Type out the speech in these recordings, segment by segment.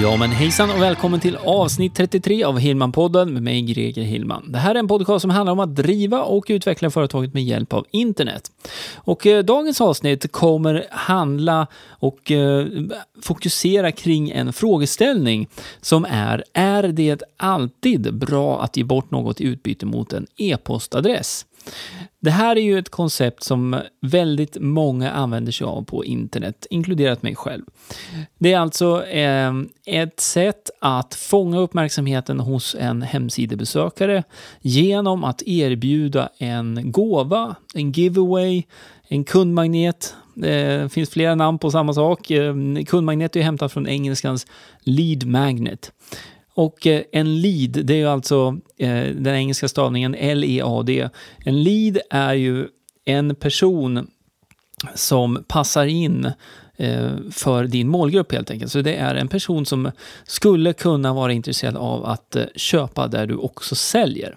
Ja men hejsan och välkommen till avsnitt 33 av Hillman-podden med mig Greger Hillman. Det här är en podcast som handlar om att driva och utveckla företaget med hjälp av internet. Och eh, dagens avsnitt kommer handla och eh, fokusera kring en frågeställning som är, är det alltid bra att ge bort något i utbyte mot en e-postadress? Det här är ju ett koncept som väldigt många använder sig av på internet, inkluderat mig själv. Det är alltså eh, ett sätt att fånga uppmärksamheten hos en hemsidebesökare genom att erbjuda en gåva, en giveaway, en kundmagnet. Det finns flera namn på samma sak. Ehm, kundmagnet är hämtat från engelskans lead magnet. Och eh, en lead, det är ju alltså eh, den engelska stavningen L-E-A-D. En lead är ju en person som passar in eh, för din målgrupp helt enkelt. Så det är en person som skulle kunna vara intresserad av att eh, köpa där du också säljer.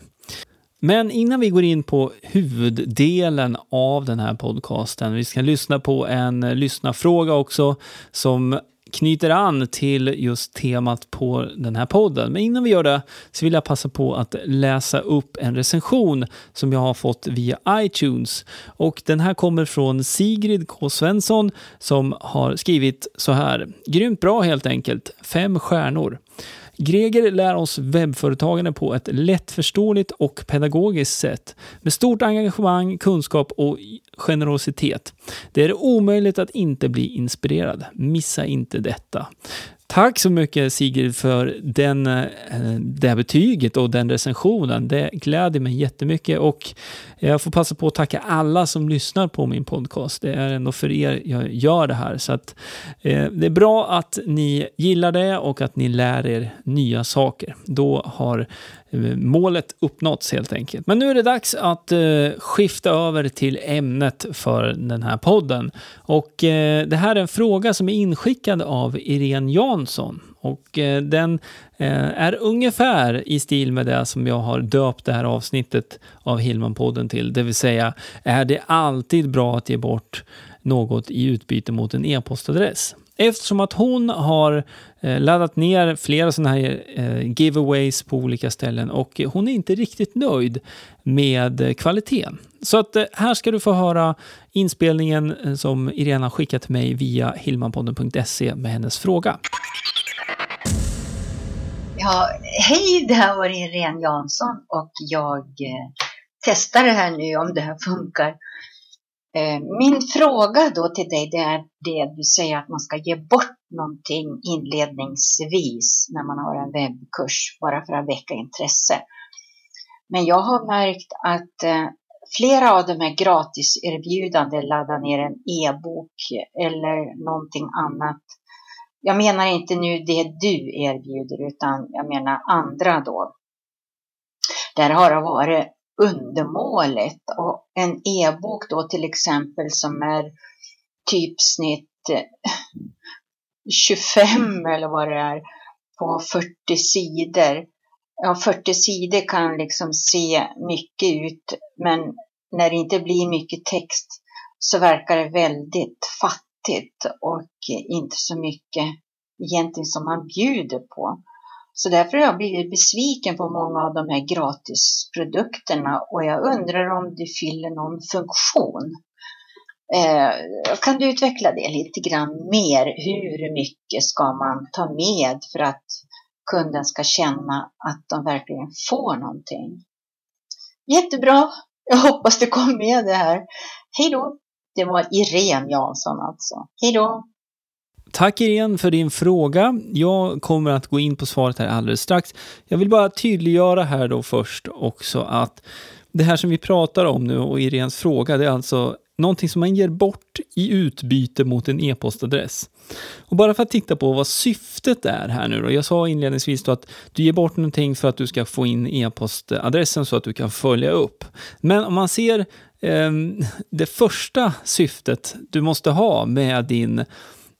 Men innan vi går in på huvuddelen av den här podcasten, vi ska lyssna på en eh, lyssnarfråga också som knyter an till just temat på den här podden. Men innan vi gör det så vill jag passa på att läsa upp en recension som jag har fått via iTunes. Och den här kommer från Sigrid K. Svensson som har skrivit så här. Grymt bra helt enkelt. Fem stjärnor. Greger lär oss webbföretagande på ett lättförståeligt och pedagogiskt sätt med stort engagemang, kunskap och generositet. Det är omöjligt att inte bli inspirerad. Missa inte detta. Tack så mycket Sigrid för den, eh, det här betyget och den recensionen. Det gläder mig jättemycket och jag får passa på att tacka alla som lyssnar på min podcast. Det är ändå för er jag gör det här. Så att, eh, det är bra att ni gillar det och att ni lär er nya saker. Då har målet uppnåtts helt enkelt. Men nu är det dags att eh, skifta över till ämnet för den här podden. Och eh, det här är en fråga som är inskickad av Irene Jansson. Och eh, den eh, är ungefär i stil med det som jag har döpt det här avsnittet av Hillman-podden till. Det vill säga, är det alltid bra att ge bort något i utbyte mot en e-postadress? Eftersom att hon har eh, laddat ner flera sådana här eh, giveaways på olika ställen och hon är inte riktigt nöjd med kvaliteten. Så att eh, här ska du få höra inspelningen som Irena skickat till mig via Hilmanpodden.se med hennes fråga. Ja, hej, det här var Irene Jansson och jag testar det här nu om det här funkar. Eh, min fråga då till dig det är det du säger att man ska ge bort någonting inledningsvis när man har en webbkurs bara för att väcka intresse. Men jag har märkt att eh, flera av de här gratiserbjudanden, ladda ner en e-bok eller någonting annat jag menar inte nu det du erbjuder utan jag menar andra då. Där har det varit undermåligt och en e-bok då till exempel som är typsnitt 25 eh, eller vad det är på 40 sidor. Ja, 40 sidor kan liksom se mycket ut men när det inte blir mycket text så verkar det väldigt fattigt fattigt och inte så mycket egentligen som man bjuder på. Så därför har jag blivit besviken på många av de här gratisprodukterna och jag undrar om det fyller någon funktion. Eh, kan du utveckla det lite grann mer? Hur mycket ska man ta med för att kunden ska känna att de verkligen får någonting? Jättebra! Jag hoppas du kom med det här. Hej då! Det var Irene Jansson alltså. Hej då! Tack Irene för din fråga. Jag kommer att gå in på svaret här alldeles strax. Jag vill bara tydliggöra här då först också att det här som vi pratar om nu och Irenes fråga, det är alltså någonting som man ger bort i utbyte mot en e-postadress. Och bara för att titta på vad syftet är här nu då. Jag sa inledningsvis då att du ger bort någonting för att du ska få in e-postadressen så att du kan följa upp. Men om man ser eh, det första syftet du måste ha med din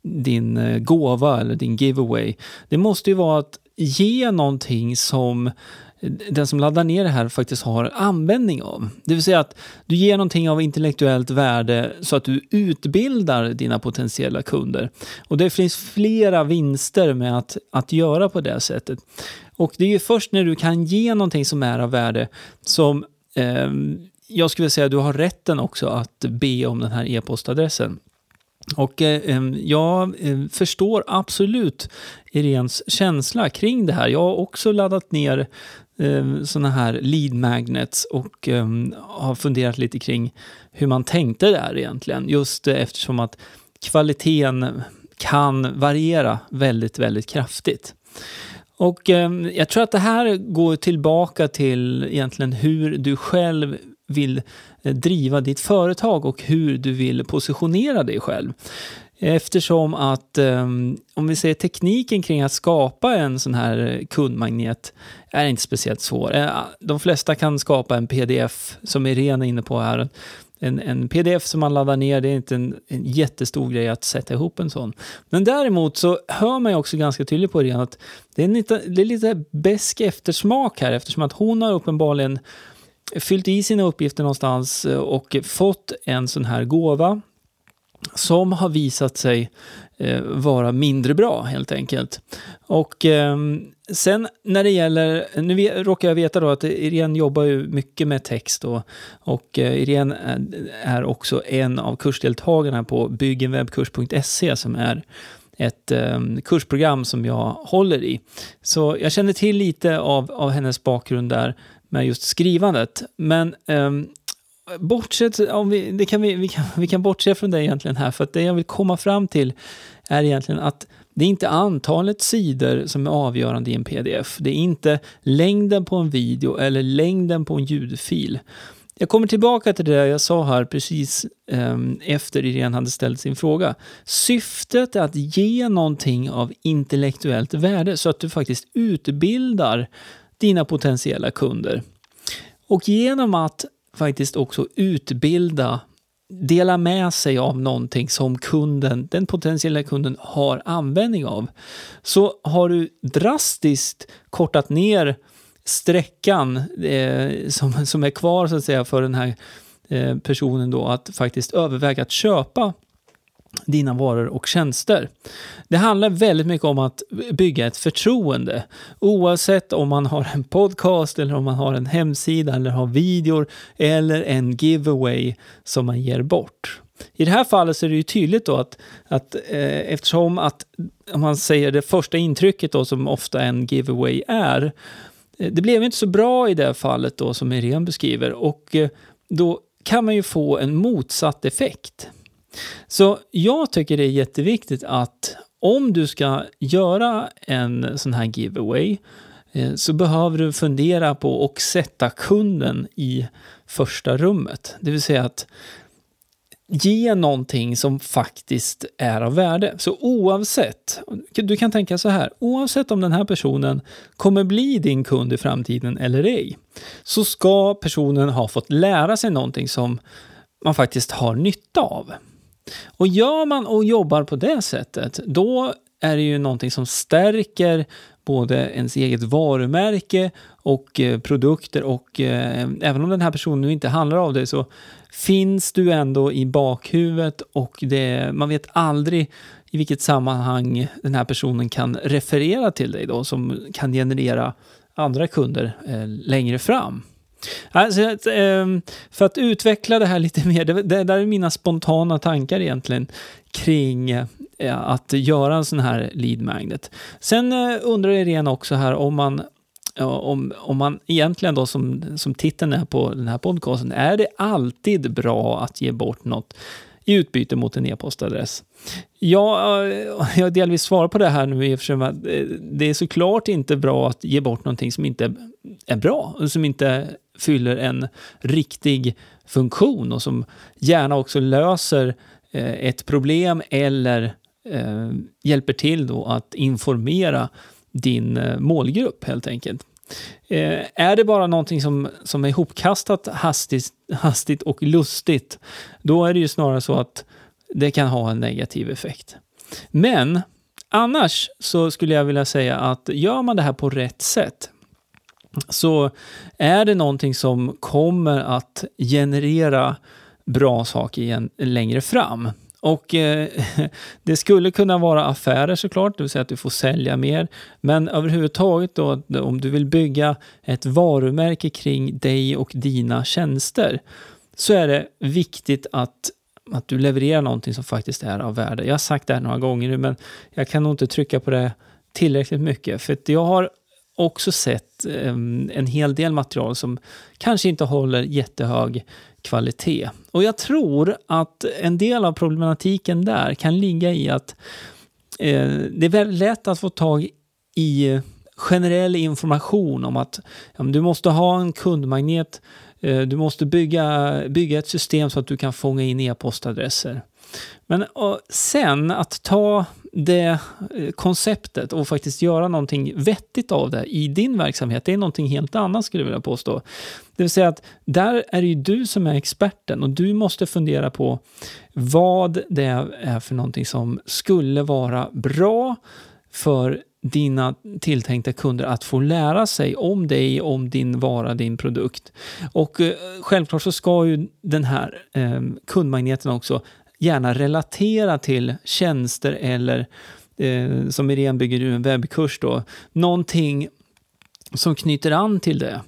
din eh, gåva eller din giveaway. Det måste ju vara att ge någonting som eh, den som laddar ner det här faktiskt har användning av. Det vill säga att du ger någonting av intellektuellt värde så att du utbildar dina potentiella kunder. Och det finns flera vinster med att, att göra på det sättet. Och det är ju först när du kan ge någonting som är av värde som eh, jag skulle säga att du har rätten också att be om den här e-postadressen. Och eh, jag eh, förstår absolut Irens känsla kring det här. Jag har också laddat ner eh, sådana här lead magnets och eh, har funderat lite kring hur man tänkte där egentligen. Just eh, eftersom att kvaliteten kan variera väldigt, väldigt kraftigt. Och eh, jag tror att det här går tillbaka till egentligen hur du själv vill Eh, driva ditt företag och hur du vill positionera dig själv. Eftersom att, ehm, om vi säger tekniken kring att skapa en sån här kundmagnet är inte speciellt svår. Eh, de flesta kan skapa en pdf, som Irene är inne på här. En, en pdf som man laddar ner, det är inte en, en jättestor grej att sätta ihop en sån. Men däremot så hör man ju också ganska tydligt på Irene att det är, lite, det är lite besk eftersmak här eftersom att hon har uppenbarligen fyllt i sina uppgifter någonstans eh, och fått en sån här gåva som har visat sig eh, vara mindre bra helt enkelt. Och eh, sen när det gäller, nu råkar jag veta då att Irene jobbar ju mycket med text och, och eh, Irene eh, är, också en av kursdeltagarna på byggenwebbkurs.se som är ett eh, kursprogram som jag håller i. Så jag känner till lite av, av hennes bakgrund där med just skrivandet. Men eh, bortsett, om vi, det kan vi, vi, kan, vi kan bortse från det egentligen här, för att det jag vill komma fram till är egentligen att det är inte antalet sidor som är avgörande i en pdf. Det är inte längden på en video eller längden på en ljudfil. Jag kommer tillbaka till det jag sa här precis eh, efter Irene hade ställt sin fråga. Syftet är att ge någonting av intellektuellt värde så att du faktiskt utbildar dina potentiella kunder. Och genom att faktiskt också utbilda, dela med sig av någonting som kunden, den potentiella kunden har användning av, så har du drastiskt kortat ner sträckan eh, som, som är kvar så att säga för den här eh, personen då att faktiskt överväga att köpa dina varor och tjänster. Det handlar väldigt mycket om att bygga ett förtroende. Oavsett om man har en podcast eller om man har en hemsida eller har videor eller en giveaway som man ger bort. I det här fallet så är det ju tydligt då att, att eh, eftersom att, om man säger det första intrycket då som ofta en giveaway är, eh, det blev inte så bra i det fallet då som Irene beskriver och eh, då kan man ju få en motsatt effekt. Så jag tycker det är jätteviktigt att om du ska göra en sån här giveaway eh, så behöver du fundera på och sätta kunden i första rummet. Det vill säga att ge någonting som faktiskt är av värde. Så oavsett, du kan tänka så här, oavsett om den här personen kommer bli din kund i framtiden eller ej, så ska personen ha fått lära sig någonting som man faktiskt har nytta av. Och gör man och jobbar på det sättet, då är det ju någonting som stärker både ens eget varumärke och eh, produkter och eh, även om den här personen nu inte handlar av det så finns du ändå i bakhuvudet och det, man vet aldrig i vilket sammanhang den här personen kan referera till dig då som kan generera andra kunder eh, längre fram. Alltså, för att utveckla det här lite mer, det, där är mina spontana tankar egentligen kring eh, att göra en sån här lead magnet. Sen eh, undrar Irene också här om man om, om man egentligen då som, som titeln är på den här podcasten, är det alltid bra att ge bort något i utbyte mot en e-postadress? Ja, jag eh, har delvis svarat på det här nu i och för att eh, det är såklart inte bra att ge bort någonting som inte är bra och som inte fyller en riktig funktion och som gärna också löser eh, ett problem eller hjälper till då att informera din målgrupp helt enkelt. Eh, är det bara någonting som, som är ihopkastat hastigt, hastigt och lustigt, då är det ju snarare så att det kan ha en negativ effekt. Men annars så skulle jag vilja säga att gör man det här på rätt sätt så är det någonting som kommer att generera bra saker igen längre fram. Och eh, det skulle kunna vara affärer såklart, det vill säga att du får sälja mer. Men överhuvudtaget då, om du vill bygga ett varumärke kring dig och dina tjänster, så är det viktigt att, att du levererar någonting som faktiskt är av värde. Jag har sagt det här några gånger nu, men jag kan nog inte trycka på det tillräckligt mycket. För jag har också sett ehm, en hel del material som kanske inte håller jättehög kvalitet. Och jag tror att en del av problematiken där kan ligga i att eh, det är väldigt lätt att få tag i generell information om att ja, du måste ha en kundmagnet, eh, du måste bygga, bygga ett system så att du kan fånga in e-postadresser. Men sen att ta det eh, konceptet och faktiskt göra någonting vettigt av det i din verksamhet, det är någonting helt annat skulle jag vilja påstå. Det vill säga att där är det ju du som är experten och du måste fundera på vad det är för någonting som skulle vara bra för dina tilltänkta kunder att få lära sig om dig, om din vara, din produkt. Och eh, självklart så ska ju den här eh, kundmagneten också gärna relatera till tjänster eller eh, som Irene bygger en webbkurs då, någonting som knyter an till det.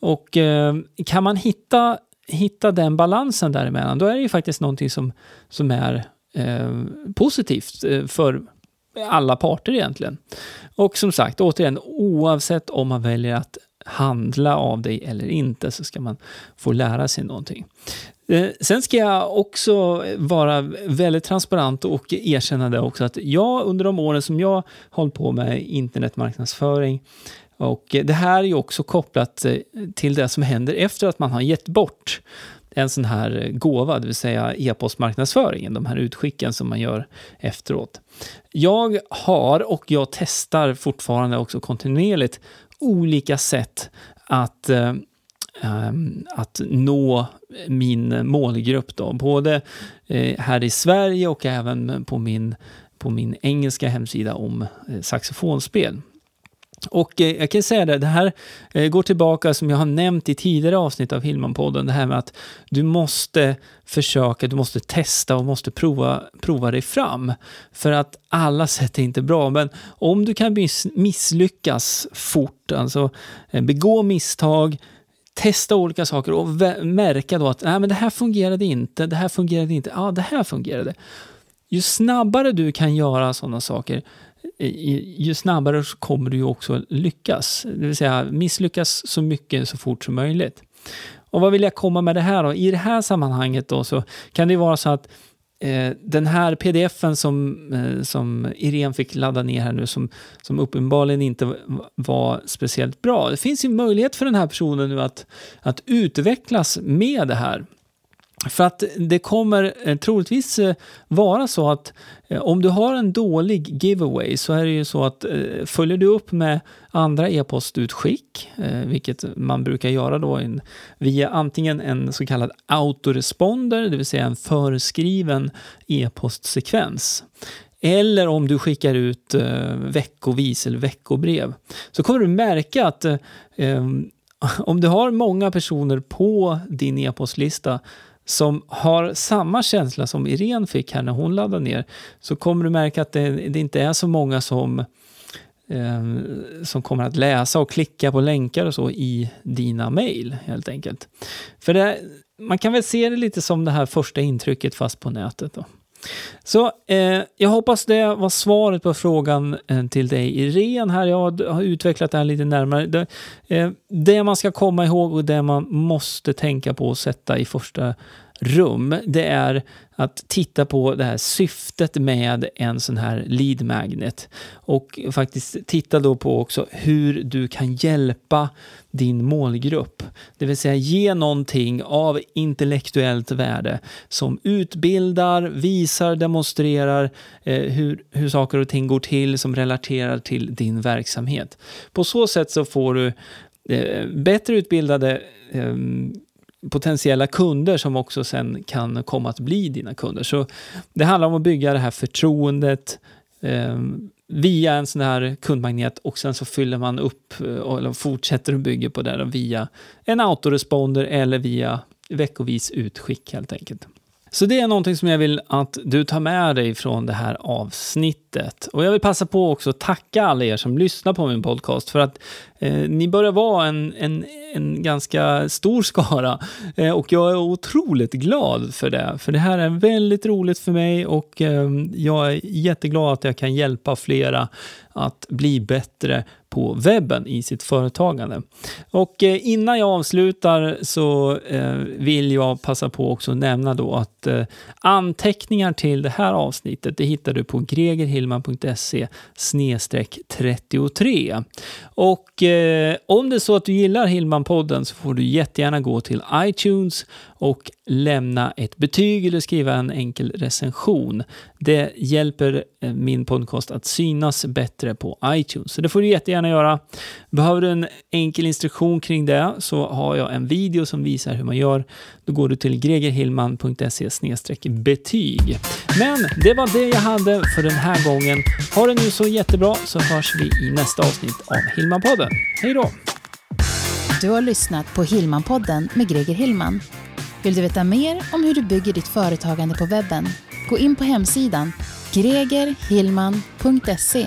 Och eh, kan man hitta, hitta den balansen däremellan, då är det ju faktiskt någonting som, som är eh, positivt eh, för alla parter egentligen. Och som sagt, återigen, oavsett om man väljer att handla av dig eller inte så ska man få lära sig någonting. Eh, sen ska jag också vara väldigt transparent och erkänna det också att jag under de åren som jag hållit på med internetmarknadsföring och det här är ju också kopplat eh, till det som händer efter att man har gett bort en sån här gåva, det vill säga e-postmarknadsföringen, de här utskicken som man gör efteråt. Jag har och jag testar fortfarande också kontinuerligt olika sätt att eh, ehm, att nå min målgrupp då, både eh, här i Sverige och även på min, på min engelska hemsida om eh, saxofonspel. Och eh, jag kan säga det, det här eh, går tillbaka som jag har nämnt i tidigare avsnitt av Hillman-podden, det här med att du måste försöka, du måste testa och måste prova, prova dig fram. För att alla sätt är inte bra, men om du kan misslyckas fort, alltså eh, begå misstag, testa olika saker och märka då att Nej, men det här fungerade inte, det här fungerade inte, ja det här fungerade. Ju snabbare du kan göra sådana saker, ju snabbare kommer du ju också lyckas. Det vill säga misslyckas så mycket så fort som möjligt. Och vad vill jag komma med det här då? I det här sammanhanget då så kan det vara så att Eh, den här pdfen som, eh, som Irene fick ladda ner här nu, som, som uppenbarligen inte var speciellt bra. Det finns ju möjlighet för den här personen nu att, att utvecklas med det här. För att det kommer eh, troligtvis eh, vara så att eh, om du har en dålig giveaway så är det ju så att följer du upp med andra e-postutskick, vilket man brukar göra då via antingen en så kallad autoresponder, det vill säga en föreskriven e-postsekvens, eller om du skickar ut veckovis eller veckobrev, så kommer du märka att om du har många personer på din e-postlista som har samma känsla som Irene fick här när hon laddade ner så kommer du märka att det, det inte är så många som, eh, som kommer att läsa och klicka på länkar och så i dina mejl helt enkelt. För det, man kan väl se det lite som det här första intrycket fast på nätet. Då. Så eh, jag hoppas det var svaret på frågan eh, till dig Irene här. Jag har utvecklat det här lite närmare. Det, eh, det man ska komma ihåg och det man måste tänka på och sätta i första rum, det är att titta på det här syftet med en sån här lead magnet och faktiskt titta då på också hur du kan hjälpa din målgrupp. Det vill säga ge någonting av intellektuellt värde som utbildar, visar, demonstrerar eh, hur, hur saker och ting går till som relaterar till din verksamhet. På så sätt så får du eh, bättre utbildade eh, potentiella kunder som också sen kan komma att bli dina kunder. Så det handlar om att bygga det här förtroendet eh, via en sån här kundmagnet och sen så fyller man upp eh, eller fortsätter att bygga på det via en autoresponder eller via veckovis utskick helt enkelt. Så det är någonting som jag vill att du tar med dig från det här avsnittet. Och jag vill passa på också att tacka alla er som lyssnar på min podcast för att eh, ni börjar vara en, en, en ganska stor skara eh, och jag är otroligt glad för det. För det här är väldigt roligt för mig och eh, jag är jätteglad att jag kan hjälpa flera att bli bättre på webben i sitt företagande. Och eh, innan jag avslutar så eh, vill jag passa på också att nämna då att eh, anteckningar till det här avsnittet det hittar du på gregerhillman.se 33. Och om det är så att du gillar Hillman-podden så får du jättegärna gå till iTunes och lämna ett betyg eller skriva en enkel recension. Det hjälper min podcast att synas bättre på iTunes. Så det får du jättegärna göra. Behöver du en enkel instruktion kring det så har jag en video som visar hur man gör. Då går du till gregerhillman.se betyg. Men det var det jag hade för den här gången. Ha det nu så jättebra så hörs vi i nästa avsnitt av Hillmanpodden. Hej då! Du har lyssnat på Hillmanpodden med Greger Hillman. Vill du veta mer om hur du bygger ditt företagande på webben? Gå in på hemsidan gregerhillman.se